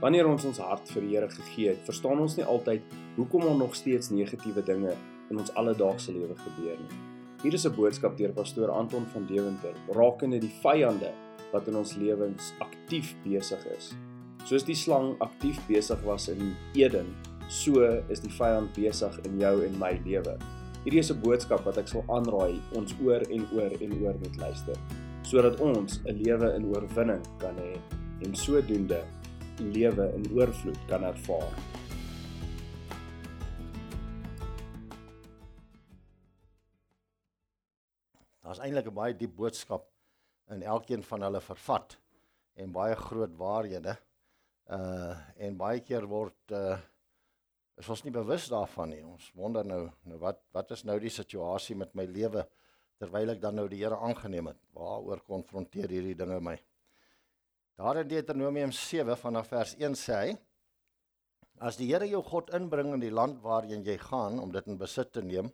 Wanneer ons ons hart vir die Here gegee het, verstaan ons nie altyd hoekom daar nog steeds negatiewe dinge in ons alledaagse lewe gebeur nie. Hier is 'n boodskap deur pastoor Anton van Deventer rakende die vyande wat in ons lewens aktief besig is. Soos die slang aktief besig was in Eden, so is die vyand besig in jou en my lewe. Hierdie is 'n boodskap wat ek sal aanraai ons oor en oor en oor moet luister, sodat ons 'n lewe in oorwinning kan hê en sodoende lewe in oorvloed kan ervaar. Daar's eintlik 'n baie diep boodskap in elkeen van hulle vervat en baie groot waarhede. Uh en baie keer word uh is ons nie bewus daarvan nie. Ons wonder nou nou wat wat is nou die situasie met my lewe terwyl ek dan nou die Here aangeneem het? Waaroor konfronteer hierdie dinge my? Daar in Deuteronomium 7 vanaf vers 1 sê hy: As die Here jou God inbring in die land waarheen jy gaan om dit in besit te neem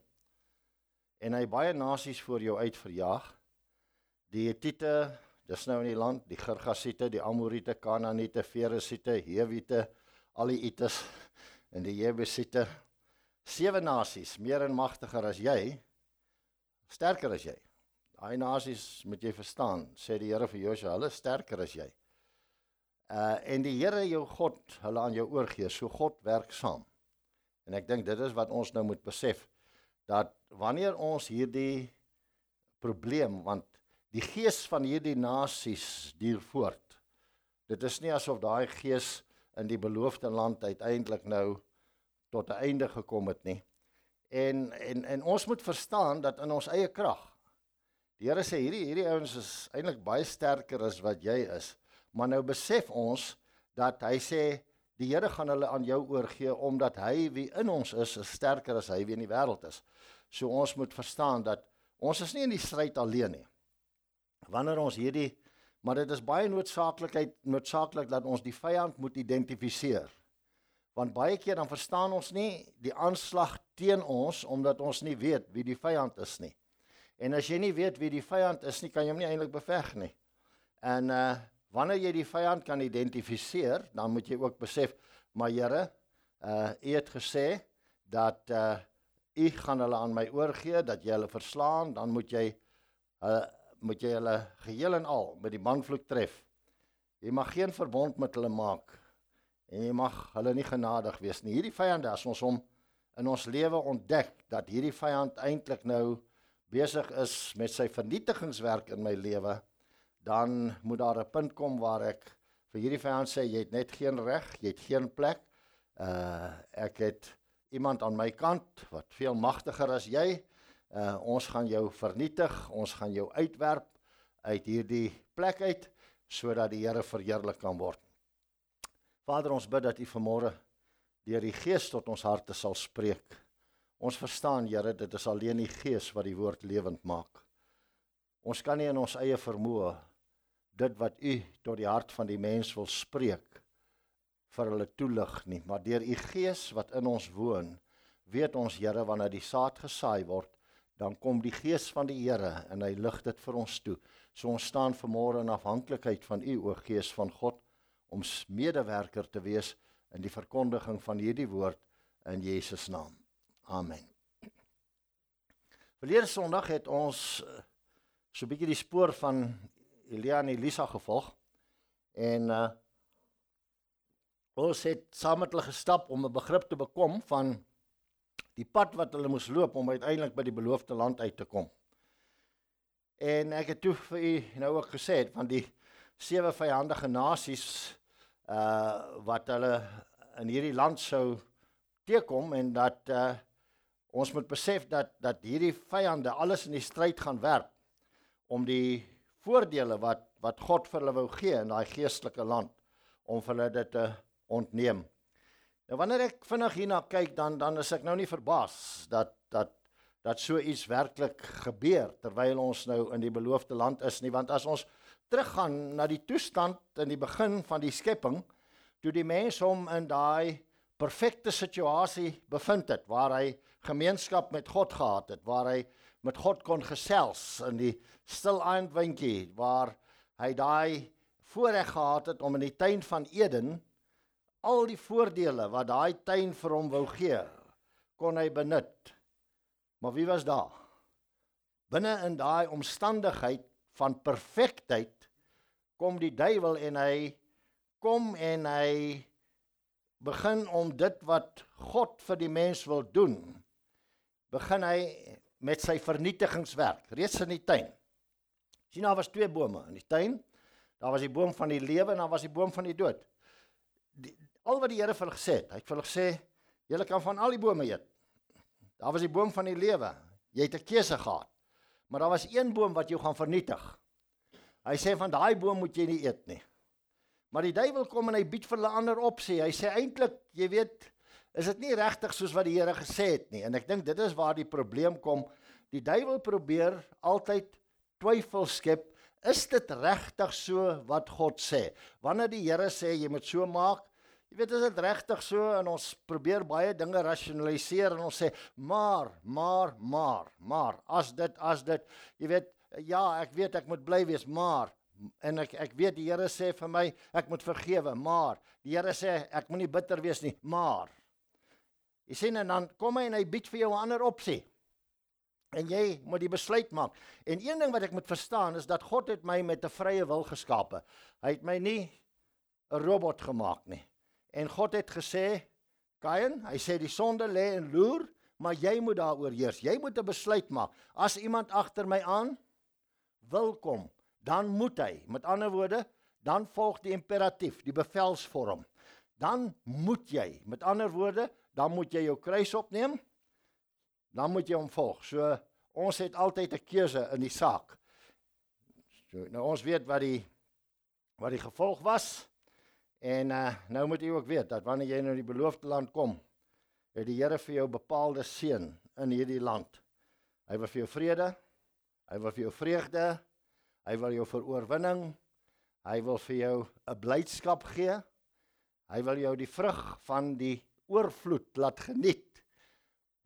en hy baie nasies voor jou uitverjaag, die Hittite, dis nou in die land, die Girgasiete, die Amorite, Kanaaniete, Feresiete, Hewite, al die Ites en die Jebusiete, sewe nasies meer en magtiger as jy, sterker as jy. Daai nasies moet jy verstaan, sê die Here vir Josua, hulle sterker as jy. Uh en die Here jou God hulle aan jou oorgee. So God werk saam. En ek dink dit is wat ons nou moet besef dat wanneer ons hierdie probleem want die gees van hierdie nasies duur voort. Dit is nie asof daai gees in die beloofde land uiteindelik nou tot 'n einde gekom het nie. En en en ons moet verstaan dat in ons eie krag. Die Here sê hierdie hierdie ouens is eintlik baie sterker as wat jy is. Maar nou besef ons dat hy sê die Here gaan hulle aan jou oorgee omdat hy wie in ons is, is sterker as hy wie in die wêreld is. So ons moet verstaan dat ons is nie in die stryd alleen nie. Wanneer ons hierdie maar dit is baie noodsaaklikheid noodsaaklik dat ons die vyand moet identifiseer. Want baie keer dan verstaan ons nie die aanslag teen ons omdat ons nie weet wie die vyand is nie. En as jy nie weet wie die vyand is nie, kan jy hom nie eintlik beveg nie. En uh Wanneer jy die vyand kan identifiseer, dan moet jy ook besef, maar Here, uh U het gesê dat uh U gaan hulle aan my oorgee, dat jy hulle verslaan, dan moet jy uh moet jy hulle geheel en al met die manvloek tref. Jy mag geen verbond met hulle maak en jy mag hulle nie genadig wees nie. Hierdie vyande as ons hom in ons lewe ontdek dat hierdie vyand eintlik nou besig is met sy vernietigingswerk in my lewe dan moet daar 'n punt kom waar ek vir hierdie vyand sê jy het net geen reg, jy het geen plek. Uh ek het iemand aan my kant wat veel magtiger as jy. Uh ons gaan jou vernietig, ons gaan jou uitwerp uit hierdie plek uit sodat die Here verheerlik kan word. Vader, ons bid dat U vanmôre deur die Gees tot ons harte sal spreek. Ons verstaan, Here, dit is alleen die Gees wat die woord lewend maak. Ons kan nie in ons eie vermoë dit wat u tot die hart van die mens wil spreek vir hulle toelig nie, maar deur u gees wat in ons woon, weet ons Here wanneer die saad gesaai word, dan kom die gees van die Here en hy lig dit vir ons toe. So ons staan vanmôre in afhanklikheid van u o Gees van God om medewerker te wees in die verkondiging van hierdie woord in Jesus naam. Amen. Verlede Sondag het ons eh, so 'n bietjie die spoor van Elia en Elisa gevolg. En uh ons het saam met hulle gestap om 'n begrip te bekom van die pad wat hulle moes loop om uiteindelik by die beloofde land uit te kom. En ek het toe vir u nou ook gesê van die sewe vyandige nasies uh wat hulle in hierdie land sou teekom en dat uh ons moet besef dat dat hierdie vyande alles in die stryd gaan werp om die voordele wat wat God vir hulle wou gee in daai geestelike land om vir hulle dit te ontneem. Nou wanneer ek vinnig hierna kyk dan dan is ek nou nie verbaas dat dat dat so iets werklik gebeur terwyl ons nou in die beloofde land is nie want as ons teruggaan na die toestand in die begin van die skepping toe die mens hom in daai perfekte situasie bevind het waar hy gemeenskap met God gehad het waar hy met God kon gesels in die stil aandwindjie waar hy daai voorreg gehad het om in die tuin van Eden al die voordele wat daai tuin vir hom wou gee, kon hy benut. Maar wie was daar? Binne in daai omstandigheid van perfektheid kom die duiwel en hy kom en hy begin om dit wat God vir die mens wil doen begin hy met sy vernietigingswerk reeds in die tuin. Sien daar was twee bome in die tuin. Daar was die boom van die lewe en daar was die boom van die dood. Die, al wat die Here vir hulle gesê het, hy het vir hulle gesê julle kan van al die bome eet. Daar was die boom van die lewe. Jy het 'n keuse gehad. Maar daar was een boom wat jou gaan vernietig. Hy sê van daai boom moet jy nie eet nie. Maar die duiwel kom en hy bied vir hulle ander opsie. Hy sê eintlik, jy weet, is dit nie regtig soos wat die Here gesê het nie. En ek dink dit is waar die probleem kom. Die duiwel probeer altyd twyfel skep. Is dit regtig so wat God sê? Wanneer die Here sê jy moet so maak, jy weet is dit regtig so en ons probeer baie dinge rasionaliseer en ons sê maar, maar, maar, maar as dit as dit, jy weet ja, ek weet ek moet bly wees, maar en ek ek weet die Here sê vir my ek moet vergewe, maar die Here sê ek moenie bitter wees nie, maar Jy sien en dan kom hy en hy bied vir jou 'n ander opsie. En jy moet die besluit maak. En een ding wat ek moet verstaan is dat God het my met 'n vrye wil geskape. Hy het my nie 'n robot gemaak nie. En God het gesê, Kain, hy sê die sonde lê en loer, maar jy moet daaroor heers. Jy moet 'n besluit maak. As iemand agter my aan wil kom, dan moet hy. Met ander woorde, dan volg die imperatief, die bevelsvorm. Dan moet jy. Met ander woorde, dan moet jy jou kruis opneem. Dan moet jy hom volg. So ons het altyd 'n keuse in die saak. So nou ons weet wat die wat die gevolg was. En uh, nou moet jy ook weet dat wanneer jy nou in die beloofde land kom, het die Here vir jou bepaalde seën in hierdie land. Hy wil vir jou vrede, hy wil vir jou vreugde, hy wil jou vir oorwinning, hy wil vir jou 'n blydskap gee. Hy wil jou die vrug van die oorvloed laat geniet.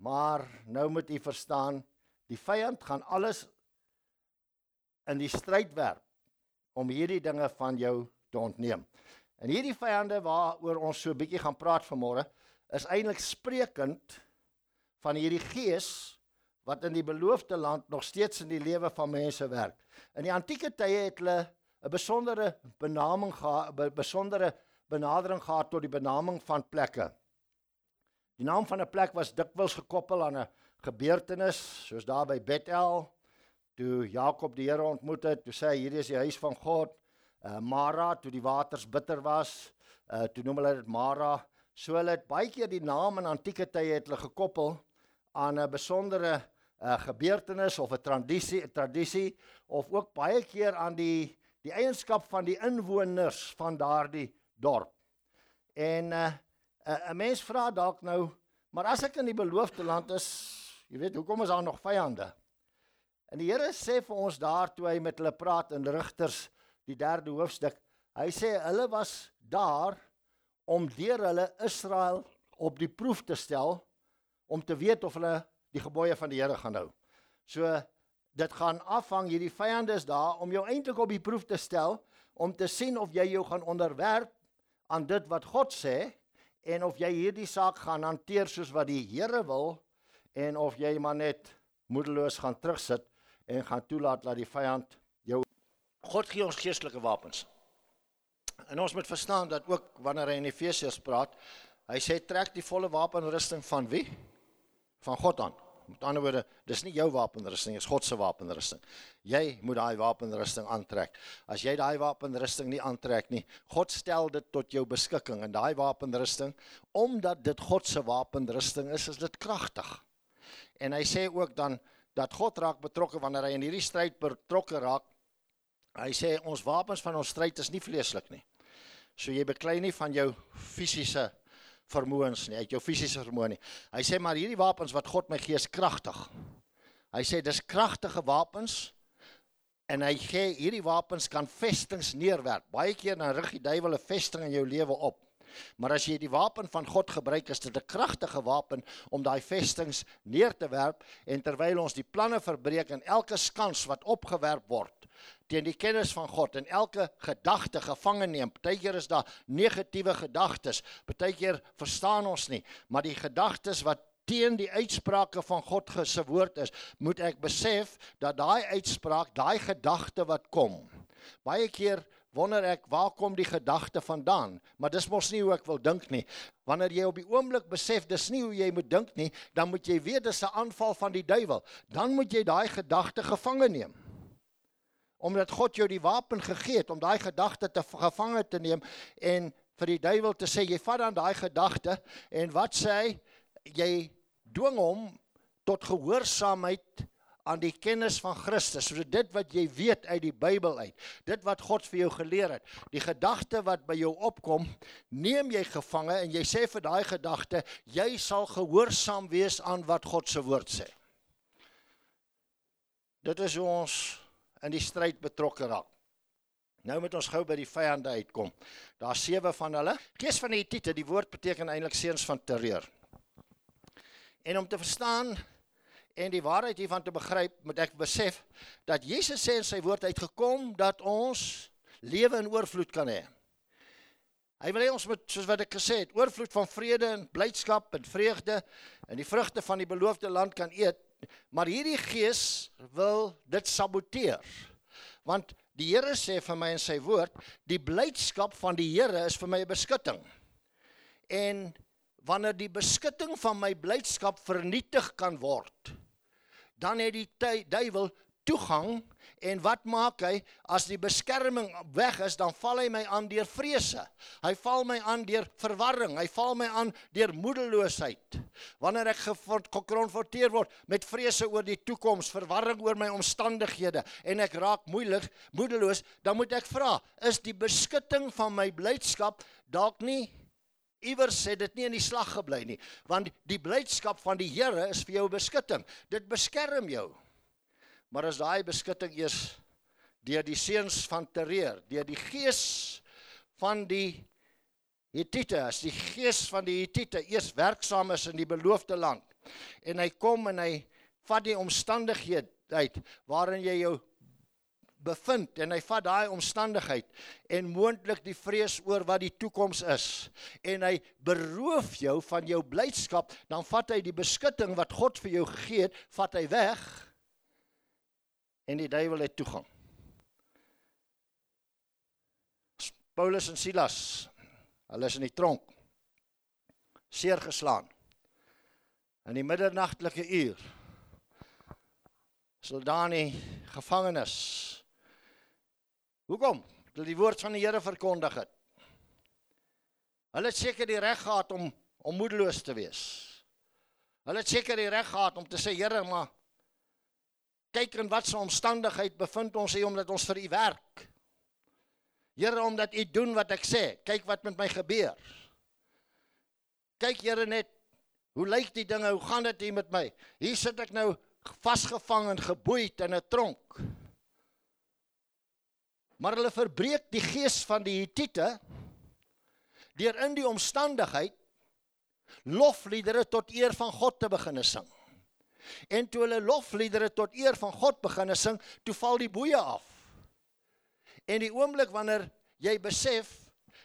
Maar nou moet u verstaan, die vyand gaan alles in die stryd werp om hierdie dinge van jou te ontneem. En hierdie vyande waaroor ons so 'n bietjie gaan praat vanmôre, is eintlik sprekend van hierdie gees wat in die beloofde land nog steeds in die lewe van mense werk. In die antieke tye het hulle 'n besondere benaming gehad, 'n besondere benadering gehad tot die benaming van plekke. Die naam van 'n plek was dikwels gekoppel aan 'n gebeurtenis, soos daar by Bethel, toe Jakob die Here ontmoet het, toe sê hy hierdie is die huis van God. Uh Mara, toe die waters bitter was, uh toe noem hulle dit Mara. So hulle het baie keer die naam in antieke tye het hulle gekoppel aan 'n besondere uh gebeurtenis of 'n tradisie, 'n tradisie of ook baie keer aan die die eienskap van die inwoners van daardie dorp. En uh 'n mens vra dalk nou, maar as ek in die beloofde land is, jy weet, hoekom is daar nog vyande? En die Here sê vir ons daar toe hy met hulle praat in Rigters die 3de hoofstuk, hy sê hulle was daar om deur hulle Israel op die proef te stel om te weet of hulle die gebooie van die Here gaan hou. So dit gaan afhang hierdie vyande is daar om jou eintlik op die proef te stel om te sien of jy jou gaan onderwerp aan dit wat God sê en of jy hierdie saak gaan hanteer soos wat die Here wil en of jy maar net moedeloos gaan terugsit en gaan toelaat dat die vyand jou God gee ons geestelike wapens. En ons moet verstaan dat ook wanneer hy in Efesiërs praat, hy sê trek die volle wapenrusting van wie? Van God aan. Met ander woorde, dis nie jou wapenrusting, dis God se wapenrusting. Jy moet daai wapenrusting aantrek. As jy daai wapenrusting nie aantrek nie, God stel dit tot jou beskikking en daai wapenrusting, omdat dit God se wapenrusting is, is dit kragtig. En hy sê ook dan dat God raak betrokke wanneer hy in hierdie stryd betrokke raak. Hy sê ons wapens van ons stryd is nie vleeslik nie. So jy beklei nie van jou fisiese vermoëns nie, uit jou fisiese vermoë nie. Hy sê maar hierdie wapens wat God my gee is kragtig. Hy sê dis kragtige wapens en hy gee hierdie wapens kan vestings neerwerp. Baie keer dan rig die duiwel 'n vesting in jou lewe op. Maar as jy die wapen van God gebruik, is dit 'n kragtige wapen om daai vestings neer te werp en terwyl ons die planne verbreek en elke skans wat opgewerp word teen die kennis van God en elke gedagte gevange neem. Partykeer is daar negatiewe gedagtes. Partykeer verstaan ons nie, maar die gedagtes wat teen die uitsprake van God se woord is, moet ek besef dat daai uitspraak, daai gedagte wat kom. Baie keer wonder ek waar kom die gedagte vandaan, maar dis mos nie hoe ek wil dink nie. Wanneer jy op die oomblik besef dis nie hoe jy moet dink nie, dan moet jy weet dis 'n aanval van die duiwel. Dan moet jy daai gedagte gevange neem. Omdat God jou die wapen gegee het om daai gedagte te gevange te neem en vir die duiwel te sê jy vat dan daai gedagte en wat sê hy? Jy dwing hom tot gehoorsaamheid aan die kennis van Christus. So dit wat jy weet uit die Bybel uit, dit wat God vir jou geleer het, die gedagte wat by jou opkom, neem jy gevange en jy sê vir daai gedagte, jy sal gehoorsaam wees aan wat God se woord sê. Dit is hoe ons in die stryd betrokke raak. Nou moet ons gou by die vyande uitkom. Daar's sewe van hulle. Gees van die Hittite, die woord beteken eintlik seuns van terreur. En om te verstaan en die waarheid hiervan te begryp, moet ek besef dat Jesus sê in sy woord uitgekom dat ons lewe in oorvloed kan hê. Hy wil hê ons moet soos wat ek gesê het, oorvloed van vrede en blydskap en vreugde en die vrugte van die beloofde land kan eet. Maar hierdie gees wil dit saboteer. Want die Here sê vir my in sy woord, die blydskap van die Here is vir my 'n beskutting. En wanneer die beskutting van my blydskap vernietig kan word, dan het die duiwel toegang en wat maak hy as die beskerming weg is dan val hy my aan deur vrese. Hy val my aan deur verwarring, hy val my aan deur moedeloosheid. Wanneer ek gekonfronteer word met vrese oor die toekoms, verwarring oor my omstandighede en ek raak moeilik, moedeloos, dan moet ek vra, is die beskutting van my blydskap dalk nie iewers sê dit nie in die slag gebly nie want die blydskap van die Here is vir jou beskutting. Dit beskerm jou. Maar as daai beskutting eers deur die seuns van terreur deur die gees van die Hittite. As die gees van die Hittite eers werksaam is in die beloofde land en hy kom en hy vat die omstandighede uit waarin jy jou bevind en hy vat daai omstandigheid en moontlik die vrees oor wat die toekoms is. En hy beroof jou van jou blydskap dan vat hy die beskutting wat God vir jou gegee het vat hy weg en die duiwel het toegang. Paulus en Silas hulle is in die tronk seer geslaan. In die middernagtelike uur soldani gevangenes Hoekom? Hulle die woord van die Here verkondig het. Hulle het seker die reg gehad om om moedeloos te wees. Hulle het seker die reg gehad om te sê Here, maar kyk in watter omstandigheid bevind ons hier omdat ons vir U werk. Here, omdat U doen wat ek sê, kyk wat met my gebeur. Kyk Here net hoe lyk die dinge? Hoe gaan dit hier met my? Hier sit ek nou vasgevang en geboeid in 'n tronk. Maar hulle verbreek die gees van die Hittite deur in die omstandigheid lofliedere tot eer van God te begine sing. En toe hulle lofliedere tot eer van God begine sing, toe val die boeye af. En die oomblik wanneer jy besef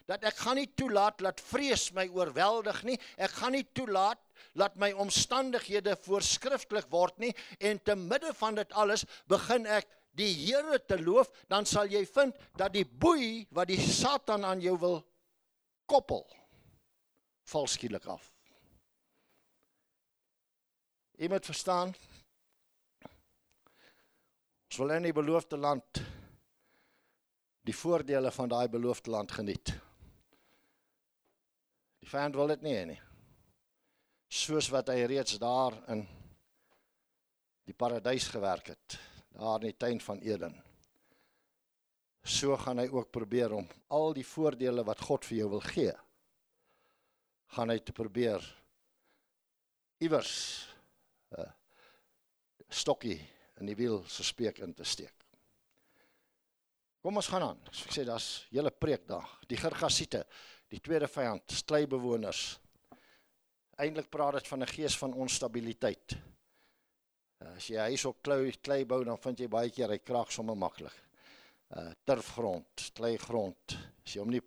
dat ek gaan nie toelaat dat vrees my oorweldig nie, ek gaan nie toelaat laat my omstandighede voorskrifklik word nie en te midde van dit alles begin ek die Here te loof, dan sal jy vind dat die boei wat die Satan aan jou wil koppel val skielik af. Jy moet verstaan ons wil in die beloofde land die voordele van daai beloofde land geniet. Die vyand wil dit nie hê nie. Soos wat hy reeds daar in die paradys gewerk het daar in die tuin van Eden. So gaan hy ook probeer om al die voordele wat God vir jou wil gee, gaan hy te probeer iewers 'n uh, stokkie in die wiel se speek in te steek. Kom ons gaan aan. So ek sê daar's hele preek daar. Die Gergasiete, Die tweede vyand, kleibewoners. Eintlik praat dit van 'n gees van onstabiliteit. As jy huis op klei klei bou, dan vind jy baie keer hy krag sommer maklik. Uh turfgrond, kleigrond, as jy hom nie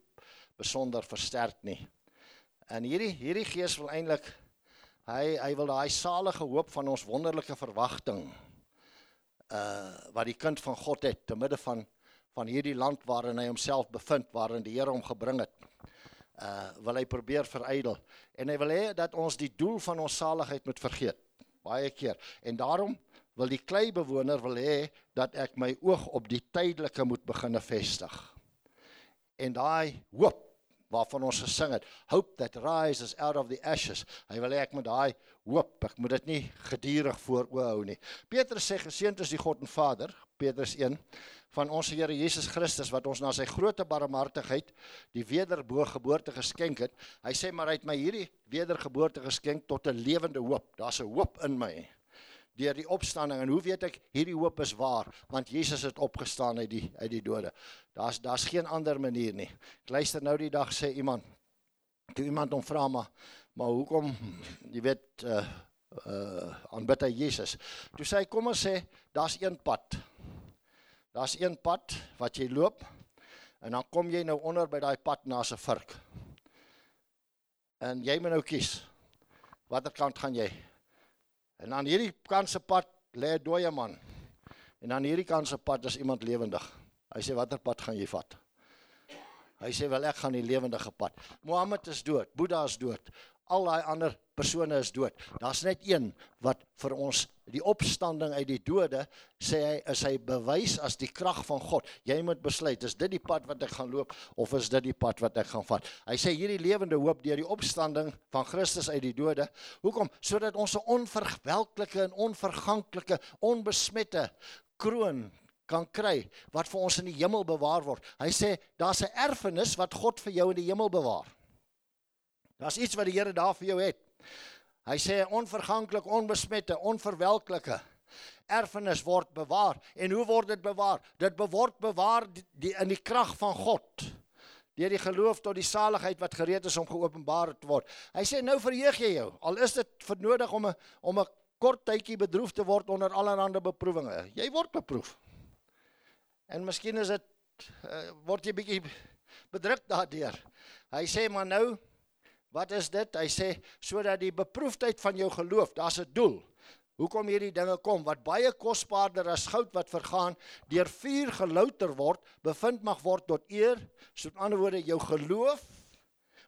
besonder versterk nie. En hierdie hierdie gees wil eintlik hy hy wil daai salige hoop van ons wonderlike verwagting uh wat die kind van God het te midde van van hierdie land waarin hy homself bevind waarin die Here hom gebring het uh wil hy probeer verydel en hy wil hê dat ons die doel van ons saligheid moet vergeet baie keer. En daarom wil die klei bewoner wil hê dat ek my oog op die tydelike moet beginne vestig. En daai hoop waarvan ons gesing het hope that rises out of the ashes. Hy wil hê ek moet daai hoop ek moet dit nie gedurig voor oë hou nie. Petrus sê geseënd is die God en Vader Petrus 1 van ons Here Jesus Christus wat ons na sy groote barmhartigheid die wedergeboorte geskenk het. Hy sê maar hy het my hierdie wedergeboorte geskenk tot 'n lewende hoop. Daar's 'n hoop in my deur die opstanding en hoe weet ek hierdie hoop is waar want Jesus het opgestaan uit die uit die dode. Daar's daar's geen ander manier nie. Ek luister nou die dag sê iemand toe iemand hom vra maar maar hoekom jy weet uh uh aanbid hy Jesus. Toe sê hy kom ons sê daar's een pad. Daar's een pad wat jy loop en dan kom jy nou onder by daai pad na 'n vurk. En jy moet nou kies. Watter kant gaan jy? En aan hierdie kant se pad lê 'n dooie man. En aan hierdie kant se pad is iemand lewendig. Hy sê watter pad gaan jy vat? Hy sê wel ek gaan die lewendige pad. Mohammed is dood, Boeddha is dood. Al daai ander persone is dood. Daar's net een wat vir ons die opstanding uit die dode sê hy is hy bewys as die krag van God. Jy moet besluit, is dit die pad wat ek gaan loop of is dit die pad wat ek gaan vat? Hy sê hierdie lewende hoop deur die opstanding van Christus uit die dode. Hoekom? Sodat ons 'n onverwelklike en onverganklike, onbesmette kroon kan kry wat vir ons in die hemel bewaar word. Hy sê daar's 'n erfenis wat God vir jou in die hemel bewaar. Daar's iets wat die Here daar vir jou het. Hy sê onverganklik, onbesmette, onverwelklike erfenis word bewaar. En hoe word dit bewaar? Dit word bewaar die, die, in die krag van God. Deur die geloof tot die saligheid wat gereed is om geopenbaar te word. Hy sê nou verheug jy jou. Al is dit vernodig om 'n om 'n kort tydjie bedroef te word onder allerlei beproewinge. Jy word beproef. En miskien is dit uh, word jy bietjie bedruk daardeur. Hy sê maar nou Wat is dit? Hy sê sodat die beproefdheid van jou geloof, daar's 'n doel. Hoekom hierdie dinge kom wat baie kosbaarder as goud wat vergaan, deur vuur gelouter word, bevind mag word tot eer. So met ander woorde, jou geloof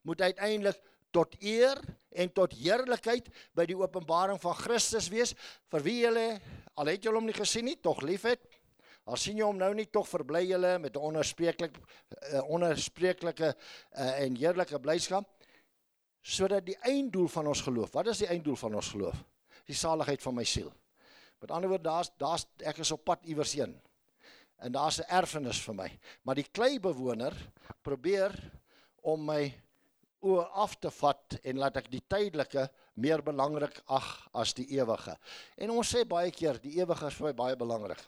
moet uiteindelik tot eer en tot heerlikheid by die openbaring van Christus wees vir wie julle al het julle hom nie gesien nie, tog liefhet. Al sien jy hom nou nie, tog verbly julle met 'n onuitspreeklike uh, onuitspreeklike uh, en heerlike blydskap sodat die einddoel van ons geloof. Wat is die einddoel van ons geloof? Die saligheid van my siel. Met ander woorde, daar's daar's ek is op pad iewers heen. En daar's 'n erfenis vir my. Maar die klei bewoner probeer om my oë af te vat en laat ek die tydelike meer belangrik ag as die ewige. En ons sê baie keer die ewige is vir my baie belangrik.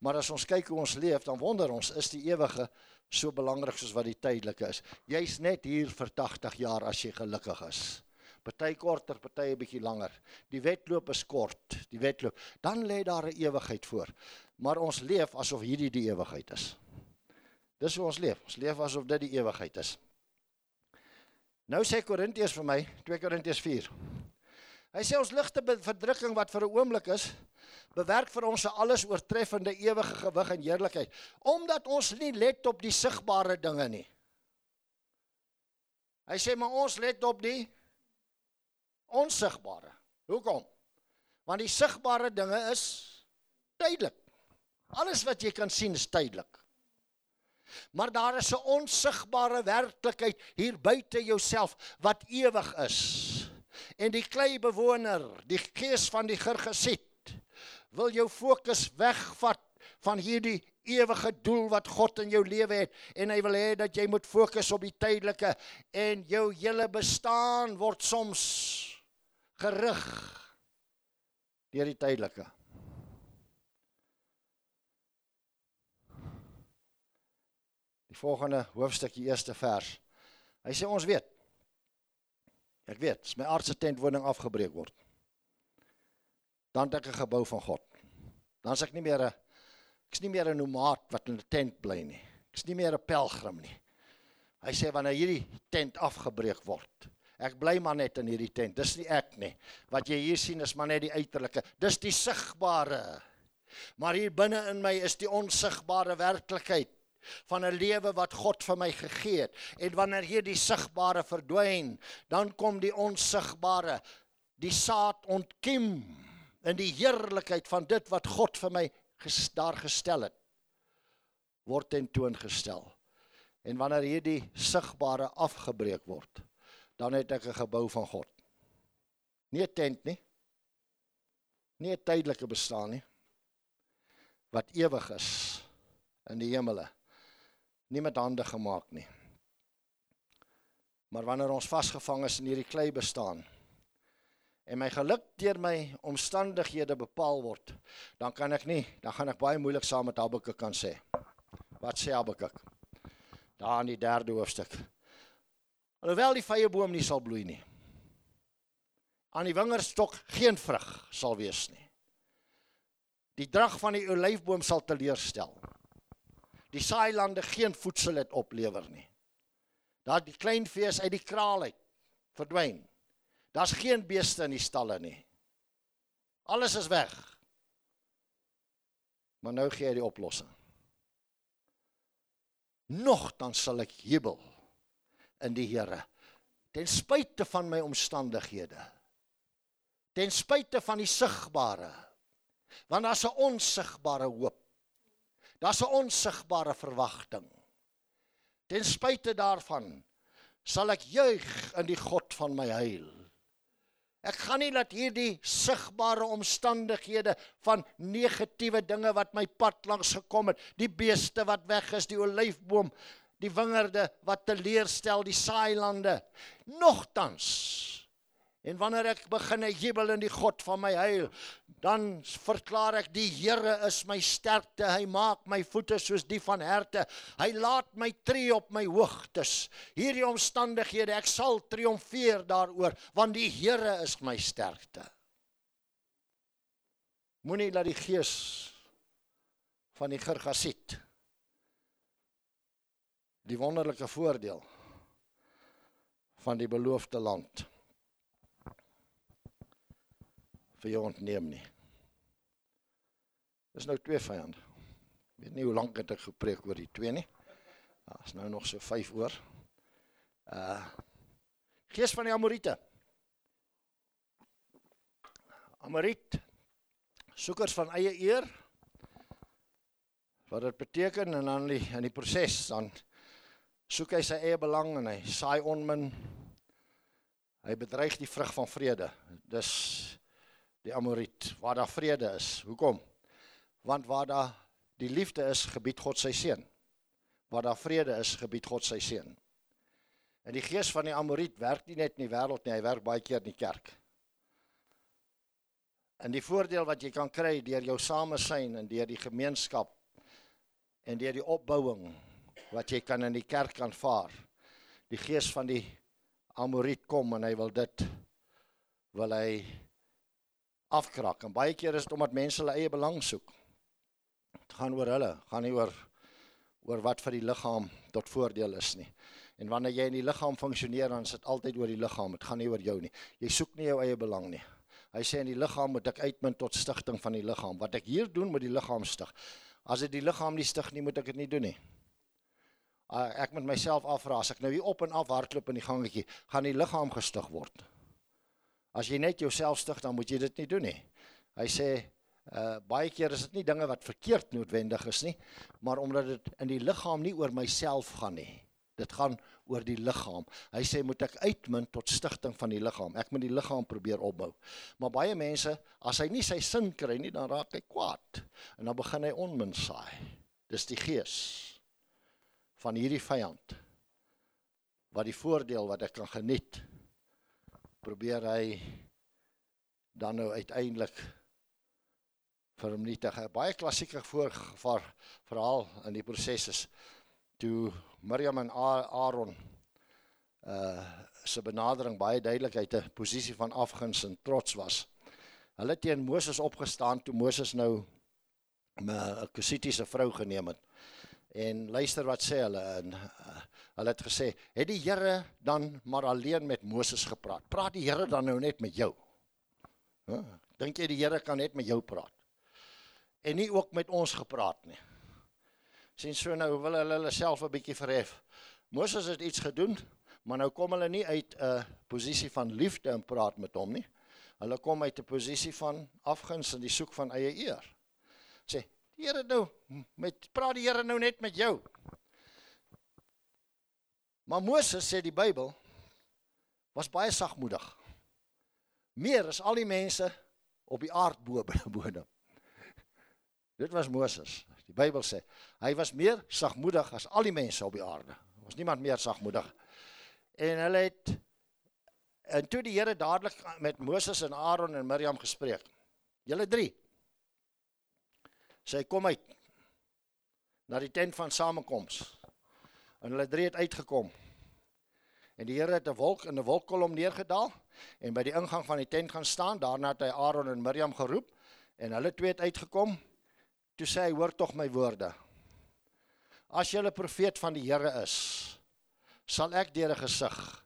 Maar as ons kyk hoe ons leef, dan wonder ons, is die ewige so belangrik soos wat die tydelike is. Jy's net hier vir 80 jaar as jy gelukkig is. Party korter, party 'n bietjie langer. Die wedloop is kort, die wedloop. Dan lê daar 'n ewigheid voor. Maar ons leef asof hierdie die ewigheid is. Dis hoe ons leef. Ons leef asof dit die ewigheid is. Nou sê Korintiërs vir my, 2 Korintiërs 4. Hy sê ons ligte verdrukking wat vir 'n oomblik is, bewerk vir ons 'n alles oortreffende ewige gewig en heerlikheid omdat ons nie let op die sigbare dinge nie. Hy sê maar ons let op die onsigbare. Hoekom? Want die sigbare dinge is tydelik. Alles wat jy kan sien is tydelik. Maar daar is 'n onsigbare werklikheid hier buite jouself wat ewig is. En die klei bewoner, die gees van die Gergesiet wil jou fokus wegvat van hierdie ewige doel wat God in jou lewe het en hy wil hê dat jy moet fokus op die tydelike en jou hele bestaan word soms gerig deur die tydelike. Die volgende hoofstuk, die eerste vers. Hy sê ons weet. Ek weet, my aardse tentwoning afgebreek word, dan het ek 'n gebou van God. Dan is ek nie meer 'n ek's nie meer 'n nomaat wat in 'n tent bly nie. Ek's nie meer 'n pelgrim nie. Hy sê wanneer hierdie tent afgebreek word, ek bly maar net in hierdie tent. Dis nie ek nie. Wat jy hier sien is maar net die uiterlike. Dis die sigbare. Maar hier binne in my is die onsigbare werklikheid van 'n lewe wat God vir my gegee het. En wanneer hierdie sigbare verdwyn, dan kom die onsigbare, die saad ontkiem in die heerlikheid van dit wat God vir my ges, daar gestel het word tentoongestel. En wanneer hierdie sigbare afgebreek word, dan het ek 'n gebou van God. Nie 'n tent nie. Nie 'n tydelike bestaan nie. Wat ewig is in die hemele. Nie met hande gemaak nie. Maar wanneer ons vasgevang is in hierdie klei bestaan, en my geluk deur my omstandighede bepaal word, dan kan ek nie, dan gaan ek baie moeilik saam met Habakuk kan sê. Wat sê Habakuk? Daar in die 3de hoofstuk. Alhoewel die vrye boom nie sal bloei nie. Aan die wingerdstok geen vrug sal wees nie. Die drag van die olyfboom sal teleurstel. Die saailande geen voedsel het oplewer nie. Daar die klein vee uit die kraal uit verdwyn. Daar's geen beeste in die stalle nie. Alles is weg. Maar nou gee hy die oplossing. Nogtans sal ek jubel in die Here ten spyte van my omstandighede. Ten spyte van die sigbare. Want daar's 'n onsigbare hoop. Daar's 'n onsigbare verwagting. Ten spyte daarvan sal ek juig in die God van my heil. Ek gaan nie laat hierdie sigbare omstandighede van negatiewe dinge wat my pad langs gekom het, die beeste wat weg is, die olyfboom, die wingerde wat teleurstel, die saailande, nogtans En wanneer ek begin jubel in die God van my heil, dan verklaar ek die Here is my sterkte. Hy maak my voete soos die van herte. Hy laat my tree op my hoogtes. Hierdie omstandighede, ek sal triomfeer daaroor, want die Here is my sterkte. Moenie laat die gees van die Gergasiet die wonderlike voordeel van die beloofde land vir jou ontneem nie. Dis nou twee vyande. Ek weet nie hoe lank het ek gepreek oor die twee nie. Daar's nou nog so 5 oor. Uh Gees van die Amorite. Amorit soekers van eie eer. Wat dit beteken en dan die in die proses dan soek hy sy eie belang en hy saai onmin. Hy bedreig die vrug van vrede. Dis die Amoriet waar daar vrede is. Hoekom? Want waar daar die liefde is, gebied God sy seën. Waar daar vrede is, gebied God sy seën. En die gees van die Amoriet werk nie net in die wêreld nie, hy werk baie keer in die kerk. En die voordeel wat jy kan kry deur jou samesyn en deur die gemeenskap en deur die opbouing wat jy kan in die kerk aanvaar. Die gees van die Amoriet kom en hy wil dit wil hy afkrak. En baie keer is dit omdat mense hulle eie belang soek. Dit gaan oor hulle, gaan nie oor oor wat vir die liggaam tot voordeel is nie. En wanneer jy in die liggaam funksioneer, dan is dit altyd oor die liggaam. Dit gaan nie oor jou nie. Jy soek nie jou eie belang nie. Hy sê in die liggaam moet ek uitmunt tot stigting van die liggaam. Wat ek hier doen met die liggaam stig. As dit die liggaam nie stig nie, moet ek dit nie doen nie. Ah, ek moet myself afvra as ek nou hier op en af hardloop in die gangetjie, gaan die liggaam gestig word. As jy net jouself stig, dan moet jy dit nie doen nie. Hy sê uh baie keer is dit nie dinge wat verkeerd noodwendig is nie, maar omdat dit in die liggaam nie oor myself gaan nie. Dit gaan oor die liggaam. Hy sê moet ek uitmunt tot stigting van die liggaam. Ek moet die liggaam probeer opbou. Maar baie mense, as hy nie sy sin kry nie, dan raak hy kwaad en dan begin hy onmin saai. Dis die gees van hierdie vyand wat die voordeel wat ek kan geniet probeer hy dan nou uiteindelik vernietig. 'n Baie klassieke voorgevaar verhaal in die proses is toe Miriam en Aaron uh se benadering baie duidelik uit 'n posisie van afguns en trots was. Hulle teen Moses opgestaan toe Moses nou 'n Kusitiese vrou geneem het. En luister wat sê hulle en uh, hulle het gesê, "Het die Here dan maar alleen met Moses gepraat? Praat die Here dan nou net met jou?" Huh? Dink jy die Here kan net met jou praat? En nie ook met ons gepraat nie. Sien so nou wil hulle hulle self 'n bietjie verhef. Moses het iets gedoen, maar nou kom hulle nie uit 'n posisie van liefde en praat met hom nie. Hulle kom uit 'n posisie van afguns en die soek van eie eer. Sê, Here nou met praat die Here nou net met jou. Maar Moses sê die Bybel was baie sagmoedig. Meer as al die mense op die aardbodem. Dit was Moses. Die Bybel sê hy was meer sagmoedig as al die mense op die aarde. Ons niemand meer sagmoedig. En hulle het en toe die Here dadelik met Moses en Aaron en Miriam gespreek. Julle drie. Sy kom uit na die tent van samekoms. En hulle drie het uitgekom. En die Here het 'n wolk in 'n wolkkolom neergedaal en by die ingang van die tent gaan staan. Daarna het hy Aaron en Miriam geroep en hulle twee het uitgekom. Toe sê hy: "Hoor tog my woorde. As jy 'n profeet van die Here is, sal ek deur 'n gesig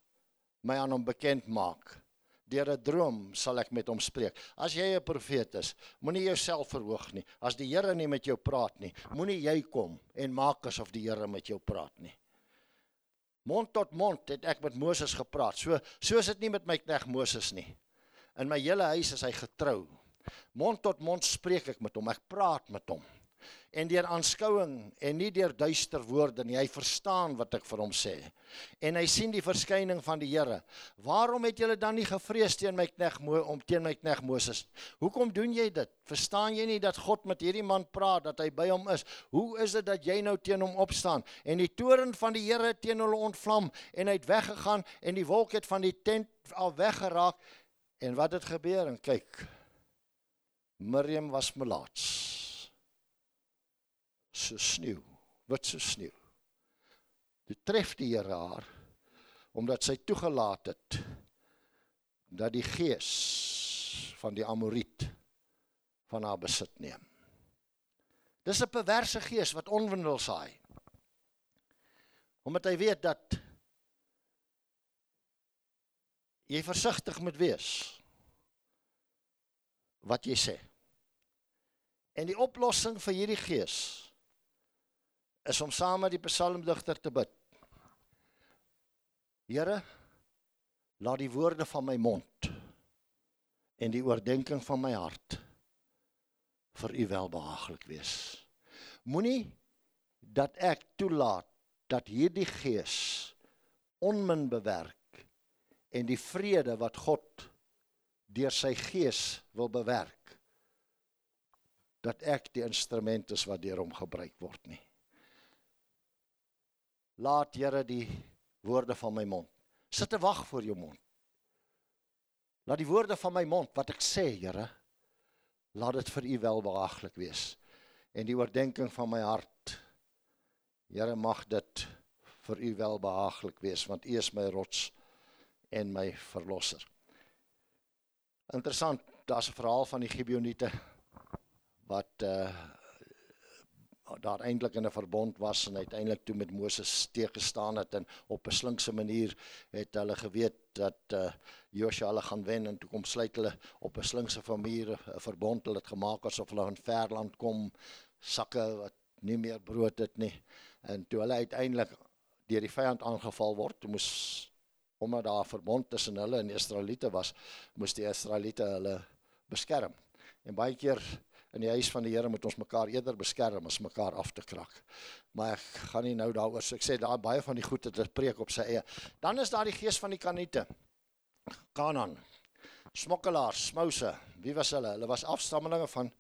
my aan hom bekend maak. Deur 'n droom sal ek met hom spreek. As jy 'n profeet is, moenie jouself verhoog nie. As die Here nie met jou praat nie, moenie jy kom en maak asof die Here met jou praat nie. Mond tot mond het ek met Moses gepraat. So so is dit nie met my knegg Moses nie. In my hele huis is hy getrou. Mond tot mond spreek ek met hom. Ek praat met hom en deur aanskouing en nie deur duister woorde nie. Hy verstaan wat ek vir hom sê. En hy sien die verskyning van die Here. Waarom het julle dan nie gevrees teen my knegg om teen my knegg Moses? Hoekom doen jy dit? Verstaan jy nie dat God met hierdie man praat, dat hy by hom is? Hoe is dit dat jy nou teen hom opstaan? En die toorn van die Here teen hulle ontvlam en hy het weggegaan en die wolk het van die tent al weggeraak. En wat het gebeur? En kyk. Miriam was melaats so sneeu, wit so sneeu. Dit tref die Here haar omdat sy toegelaat het dat die gees van die Amoriet van haar besit neem. Dis 'n perverse gees wat onwindel saai. Omdat hy weet dat jy versigtig moet wees wat jy sê. En die oplossing vir hierdie gees is om saam met die psalmdigter te bid. Here, laat die woorde van my mond en die oordeenking van my hart vir u welbehaaglik wees. Moenie dat ek toelaat dat hierdie gees onmin bewerk en die vrede wat God deur sy gees wil bewerk dat ek die instrument is wat deur hom gebruik word nie. Laat Here die woorde van my mond. Sit te wag voor jou mond. Laat die woorde van my mond wat ek sê, Here, laat dit vir U welbehaaglik wees. En die oordeenking van my hart, Here, mag dit vir U welbehaaglik wees want U is my rots en my verlosser. Interessant, daar's 'n verhaal van die Gibeoniete wat uh daar eintlik in 'n verbond was en uiteindelik toe met Moses teëgestaan het en op 'n slinkse manier het hulle geweet dat uh, Joshua hulle gaan wen en toe kom sluit hulle op 'n slinkse manier 'n verbond. Hulle het gemaak asof hulle in verland kom sakke wat nie meer brood het nie. En toe hulle uiteindelik deur die vyand aangeval word moes omdat daar 'n verbond tussen hulle en die Israeliete was moes die Israeliete hulle beskerm. En baie keer in die huis van die Here moet ons mekaar eerder beskerm as mekaar af te krak. Maar ek gaan nie nou daaroor so ek sê daar baie van die goeie te preek op sy eie. Dan is daar die gees van die Kaniete. Kanaan. Smokkelaars, smouse. Wie was hulle? Hulle was afstammelinge van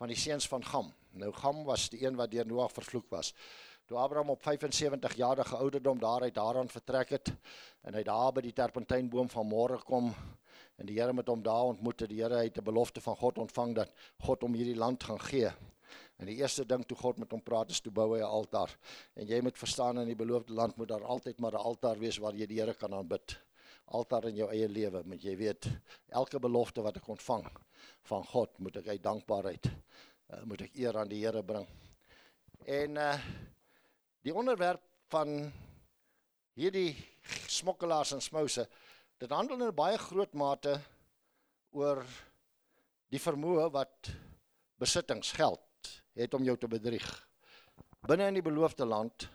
van die seuns van Gam. Nou Gam was die een wat deur Noag vervloek was. Toe Abraham op 75 jarige ouderdom daaruit daaraan vertrek het en hy daar by die terpentynboom van môre kom en die Here met hom daar ontmoet het. Die Here het 'n belofte van God ontvang dat God hom hierdie land gaan gee. En die eerste ding toe God met hom praat is toe bou hy 'n altaar. En jy moet verstaan in die beloofde land moet daar altyd maar 'n altaar wees waar jy die Here kan aanbid. Altaar in jou eie lewe, moet jy weet, elke belofte wat ek ontvang van God, moet ek uit dankbaarheid uh, moet ek eer aan die Here bring. En uh die onderwerp van hierdie smokkelaars en smouse, dit handel in baie groot mate oor die vermoë wat besittings geld het om jou te bedrieg binne in die beloofde land.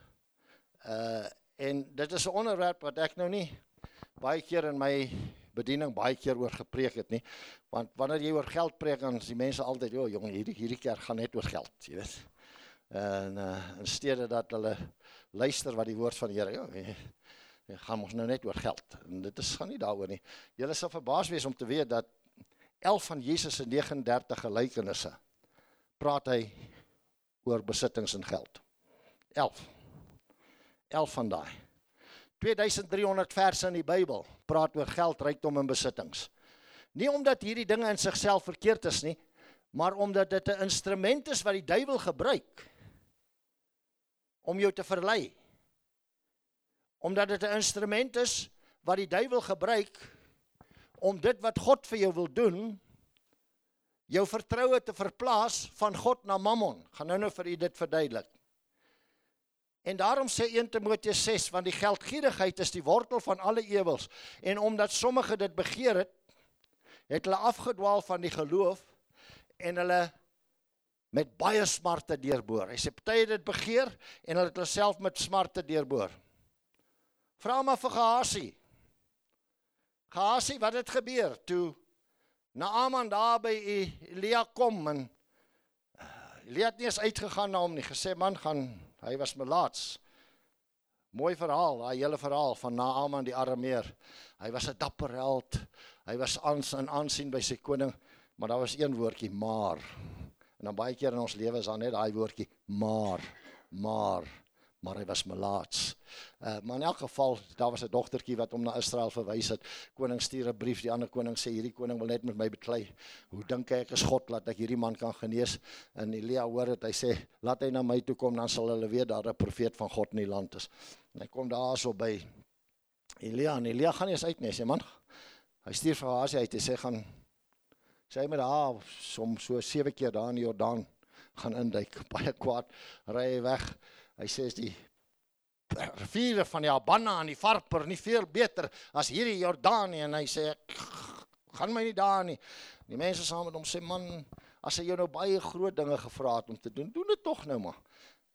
Uh en dit is 'n onderwerp wat ek nou nie baie keer in my bediening baie keer oor gepreek het nie. Want wanneer jy oor geld preek dan is die mense altyd, "O, jong, hierdie hierdie kerk gaan net oor geld," jy weet. En uh in steede dat hulle luister wat die woord van die Here, ja, Dit gaan ons nou net oor geld. En dit is gaan nie daaroor nie. Julle sal verbaas wees om te weet dat 11 van Jesus se 39 gelykenisse praat hy oor besittings en geld. 11. 11 van daai. 2300 verse in die Bybel praat oor geld, rykdom en besittings. Nie omdat hierdie dinge in sigself verkeerd is nie, maar omdat dit 'n instrument is wat die duiwel gebruik om jou te verlei omdat dit 'n instrument is wat die duiwel gebruik om dit wat God vir jou wil doen jou vertroue te verplaas van God na Mammon. Gaan nou nou vir u dit verduidelik. En daarom sê 1 Timoteus 6 want die geldgierigheid is die wortel van alle ewels en omdat sommige dit begeer het het hulle afgedwaal van die geloof en hulle met baie smarte deurboor. Hy sê party het dit begeer en hulle het hulle self met smarte deurboor. Vra maar vir Gehasie. Gehasie, wat het gebeur toe Naaman daar by Elia kom en uh, Elia het nie eens uitgegaan na hom nie, gesê man gaan, hy was melaats. Mooi verhaal, daai hele verhaal van Naaman die Arameer. Hy was 'n dapper held. Hy was aans en aansien by sy koning, maar daar was een woordjie maar. En dan baie keer in ons lewe is daar net daai woordjie maar, maar maar hy was melaats. Uh, maar in elk geval, daar was 'n dogtertjie wat hom na Israel verwys het. Koning stuur 'n brief, die ander koning sê hierdie koning wil net met my beklei. Hoe dink ek is God laat ek hierdie man kan genees? En Elia hoor dit, hy sê laat hy na my toe kom dan sal hulle weet daar 'n profeet van God in die land is. En hy kom daarso by Elia en Elia gaan nie eens uit nie, sê man. Hy stuur vir Hasie uit, hy sê gaan sê hy met haar som so sewe keer daar in die Jordaan gaan induik, baie kwaad, ry hy weg. Hy sê die riviere van die Abana en die Farper nie veel beter as hierdie Jordanië en hy sê gaan my nie daar nie. Die mense saam met hom sê man, as hy jou nou baie groot dinge gevra het om te doen, doen dit tog nou maar.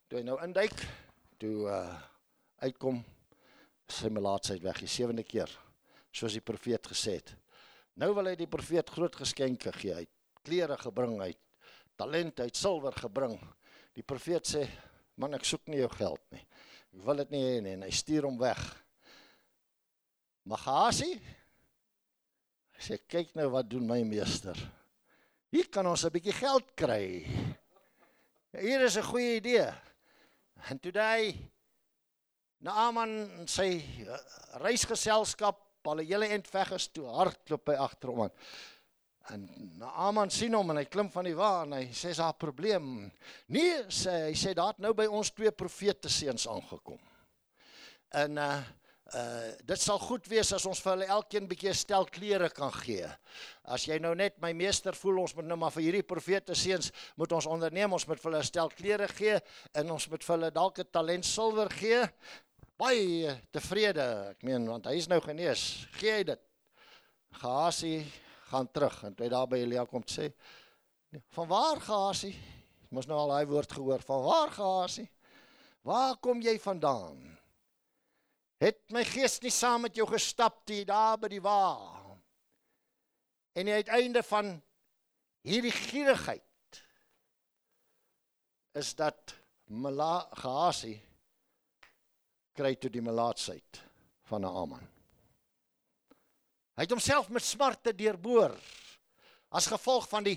Toe hy nou induik, toe uh uitkom sy melaatsheid weg die sewende keer, soos die profeet gesê het. Nou wil hy die profeet groot geskenke gee. Hy klere gebring, hy het talente, hy silwer gebring. Die profeet sê Man, ek soek nie jou geld nie. Ek wil dit nie hê nie en hy stuur hom weg. Magasi sê kyk nou wat doen my meester. Hier kan ons 'n bietjie geld kry. Hier is 'n goeie idee. En toe daai Naaman sy uh, reisgeselskap al 'n hele ent weg is toe hardloop hy agter hom aan. En Naaman sien hom en hy klim van die wa en hy sê daar's 'n probleem. Nee, sê hy sê daar het nou by ons twee profete seuns aangekom. En uh uh dit sal goed wees as ons vir hulle elkeen 'n bietjie stel klere kan gee. As jy nou net my meester voel ons moet nou maar vir hierdie profete seuns moet ons onderneem ons moet vir hulle stel klere gee en ons moet vir hulle dalk 'n talent silwer gee. Baie tevrede, ek meen want hy is nou genees. Gee hy dit. Gehasie gaan terug en toe daar by Elia kom sê nee, van waar Gasie? Mos nou al daai woord gehoor van waar Gasie? Waar kom jy vandaan? Het my gees nie saam met jou gestap toe daar by die wa en die uiteinde van hierdie gierigheid is dat Gasie kry toe die melaatsheid van 'n Aman Hy het homself met smarte deurboor as gevolg van die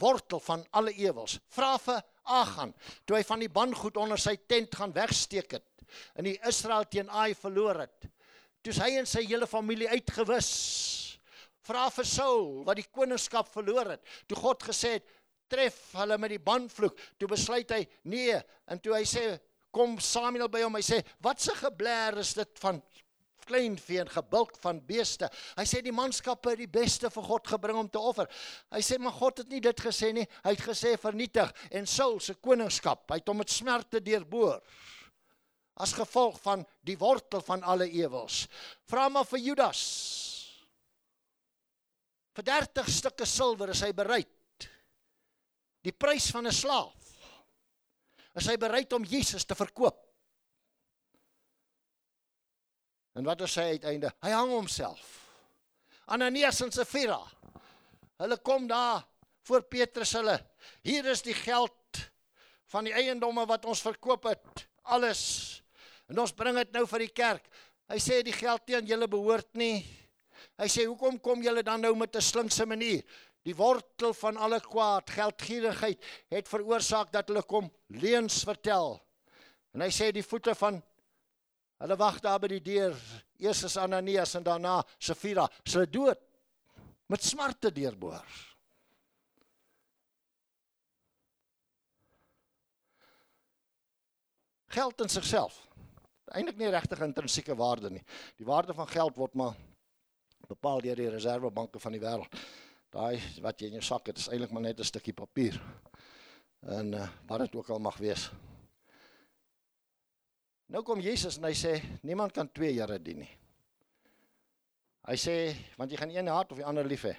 wortel van alle ewels. Vra vir Agan toe hy van die bangoed onder sy tent gaan wegsteek het en die Israel teen Ai verloor het. Toe hy en sy hele familie uitgewis. Vra vir Saul wat die koningskap verloor het. Toe God gesê het tref hulle met die bandvloek. Toe besluit hy nee en toe hy sê kom Samuel by hom hy sê wat se geblær is dit van klein vee en gebulk van beeste. Hy sê die manskappe het die beste vir God gebring om te offer. Hy sê maar God het nie dit gesê nie. Hy het gesê vernietig en Saul se koningskap. Hy het hom met smerte deurboor as gevolg van die wortel van alle ewels. Vra maar vir Judas. Vir 30 stukke silwer is hy bereid. Die prys van 'n slaaf. Is hy bereid om Jesus te verkoop? En wat is hy uiteinde? Hy hang homself. Ananias en Safira. Hulle kom daar voor Petrus hulle. Hier is die geld van die eiendomme wat ons verkoop het. Alles. En ons bring dit nou vir die kerk. Hy sê die geld teen julle behoort nie. Hy sê hoekom kom julle dan nou met 'n slinkse manier? Die wortel van alle kwaad, geldgierigheid, het veroorsaak dat hulle kom leuns vertel. En hy sê die voete van hulle wag daar by die deur. Eers is Ananias en daarna Safira, hulle dood met smarte deurboor. Geld in sigself eintlik nie regtig intrinsieke waarde nie. Die waarde van geld word maar bepaal deur die reservebanke van die wêreld. Daai wat jy in jou sak het, is eintlik maar net 'n stukkie papier. En uh, wat dit ook al mag wees. Nou kom Jesus en hy sê niemand kan twee Here dien nie. Hy sê want jy gaan een haat of die ander lief hê.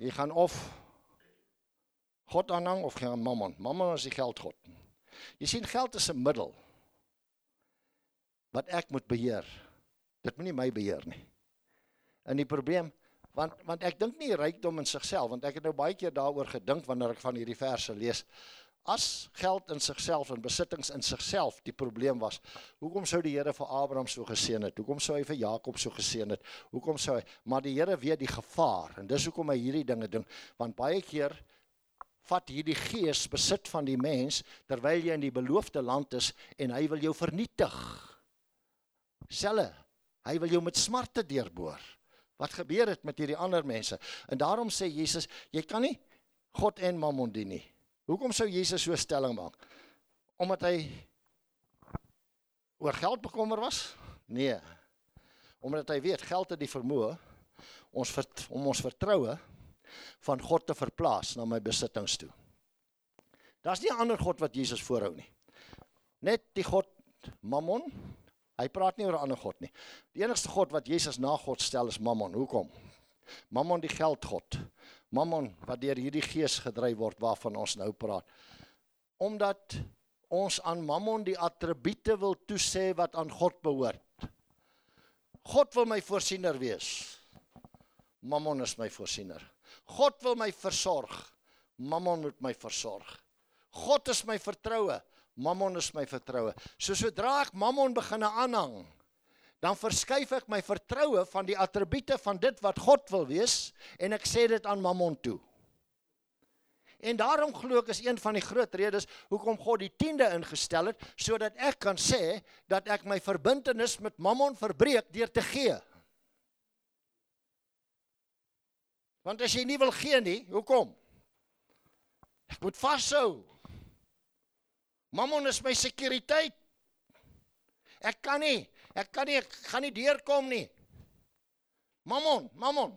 Jy gaan of God aanhang of gaan Mammon. Mammon is die geldgod. Jy sien geld is 'n middel wat ek moet beheer. Dit moenie my beheer nie. En die probleem want want ek dink nie rykdom in sigself want ek het nou baie keer daaroor gedink wanneer ek van hierdie verse lees. As geld in sigself en besittings in sigself die probleem was, hoekom sou die Here vir Abraham so geseën het? Hoekom sou hy vir Jakob so geseën het? Hoekom sou hy? Maar die Here weet die gevaar en dis hoekom hy hierdie dinge doen want baie keer vat hierdie gees besit van die mens terwyl jy in die beloofde land is en hy wil jou vernietig. Selle. Hy wil jou met smarte deurboor. Wat gebeur het met hierdie ander mense? En daarom sê Jesus, jy kan nie God en Mammon dien nie. Hoekom sou Jesus so stelling maak? Omdat hy oor geld bekommer was? Nee. Omdat hy weet geld het die vermoë ons vert, om ons vertroue van God te verplaas na my besittings toe. Daar's nie 'n ander god wat Jesus voorhou nie. Net die god Mammon Hy praat nie oor 'n ander god nie. Die enigste god wat Jesus na God stel is Mammon. Hoekom? Mammon die geldgod. Mammon wat deur hierdie gees gedryf word waarvan ons nou praat. Omdat ons aan Mammon die attribute wil toesê wat aan God behoort. God wil my voorsiener wees. Mammon is my voorsiener. God wil my versorg. Mammon moet my versorg. God is my vertroue. Mammon is my vertroue. So sodra ek Mammon begine aanhang, dan verskuif ek my vertroue van die attribute van dit wat God wil wees en ek sê dit aan Mammon toe. En daarom glo ek is een van die groot redes hoekom God die 10de ingestel het sodat ek kan sê dat ek my verbintenis met Mammon verbreek deur te gee. Want as jy nie wil gee nie, hoekom? Ek moet vashou. Mammon is my sekuriteit. Ek kan nie, ek kan nie, ek gaan nie deurkom nie. Mammon, mammon.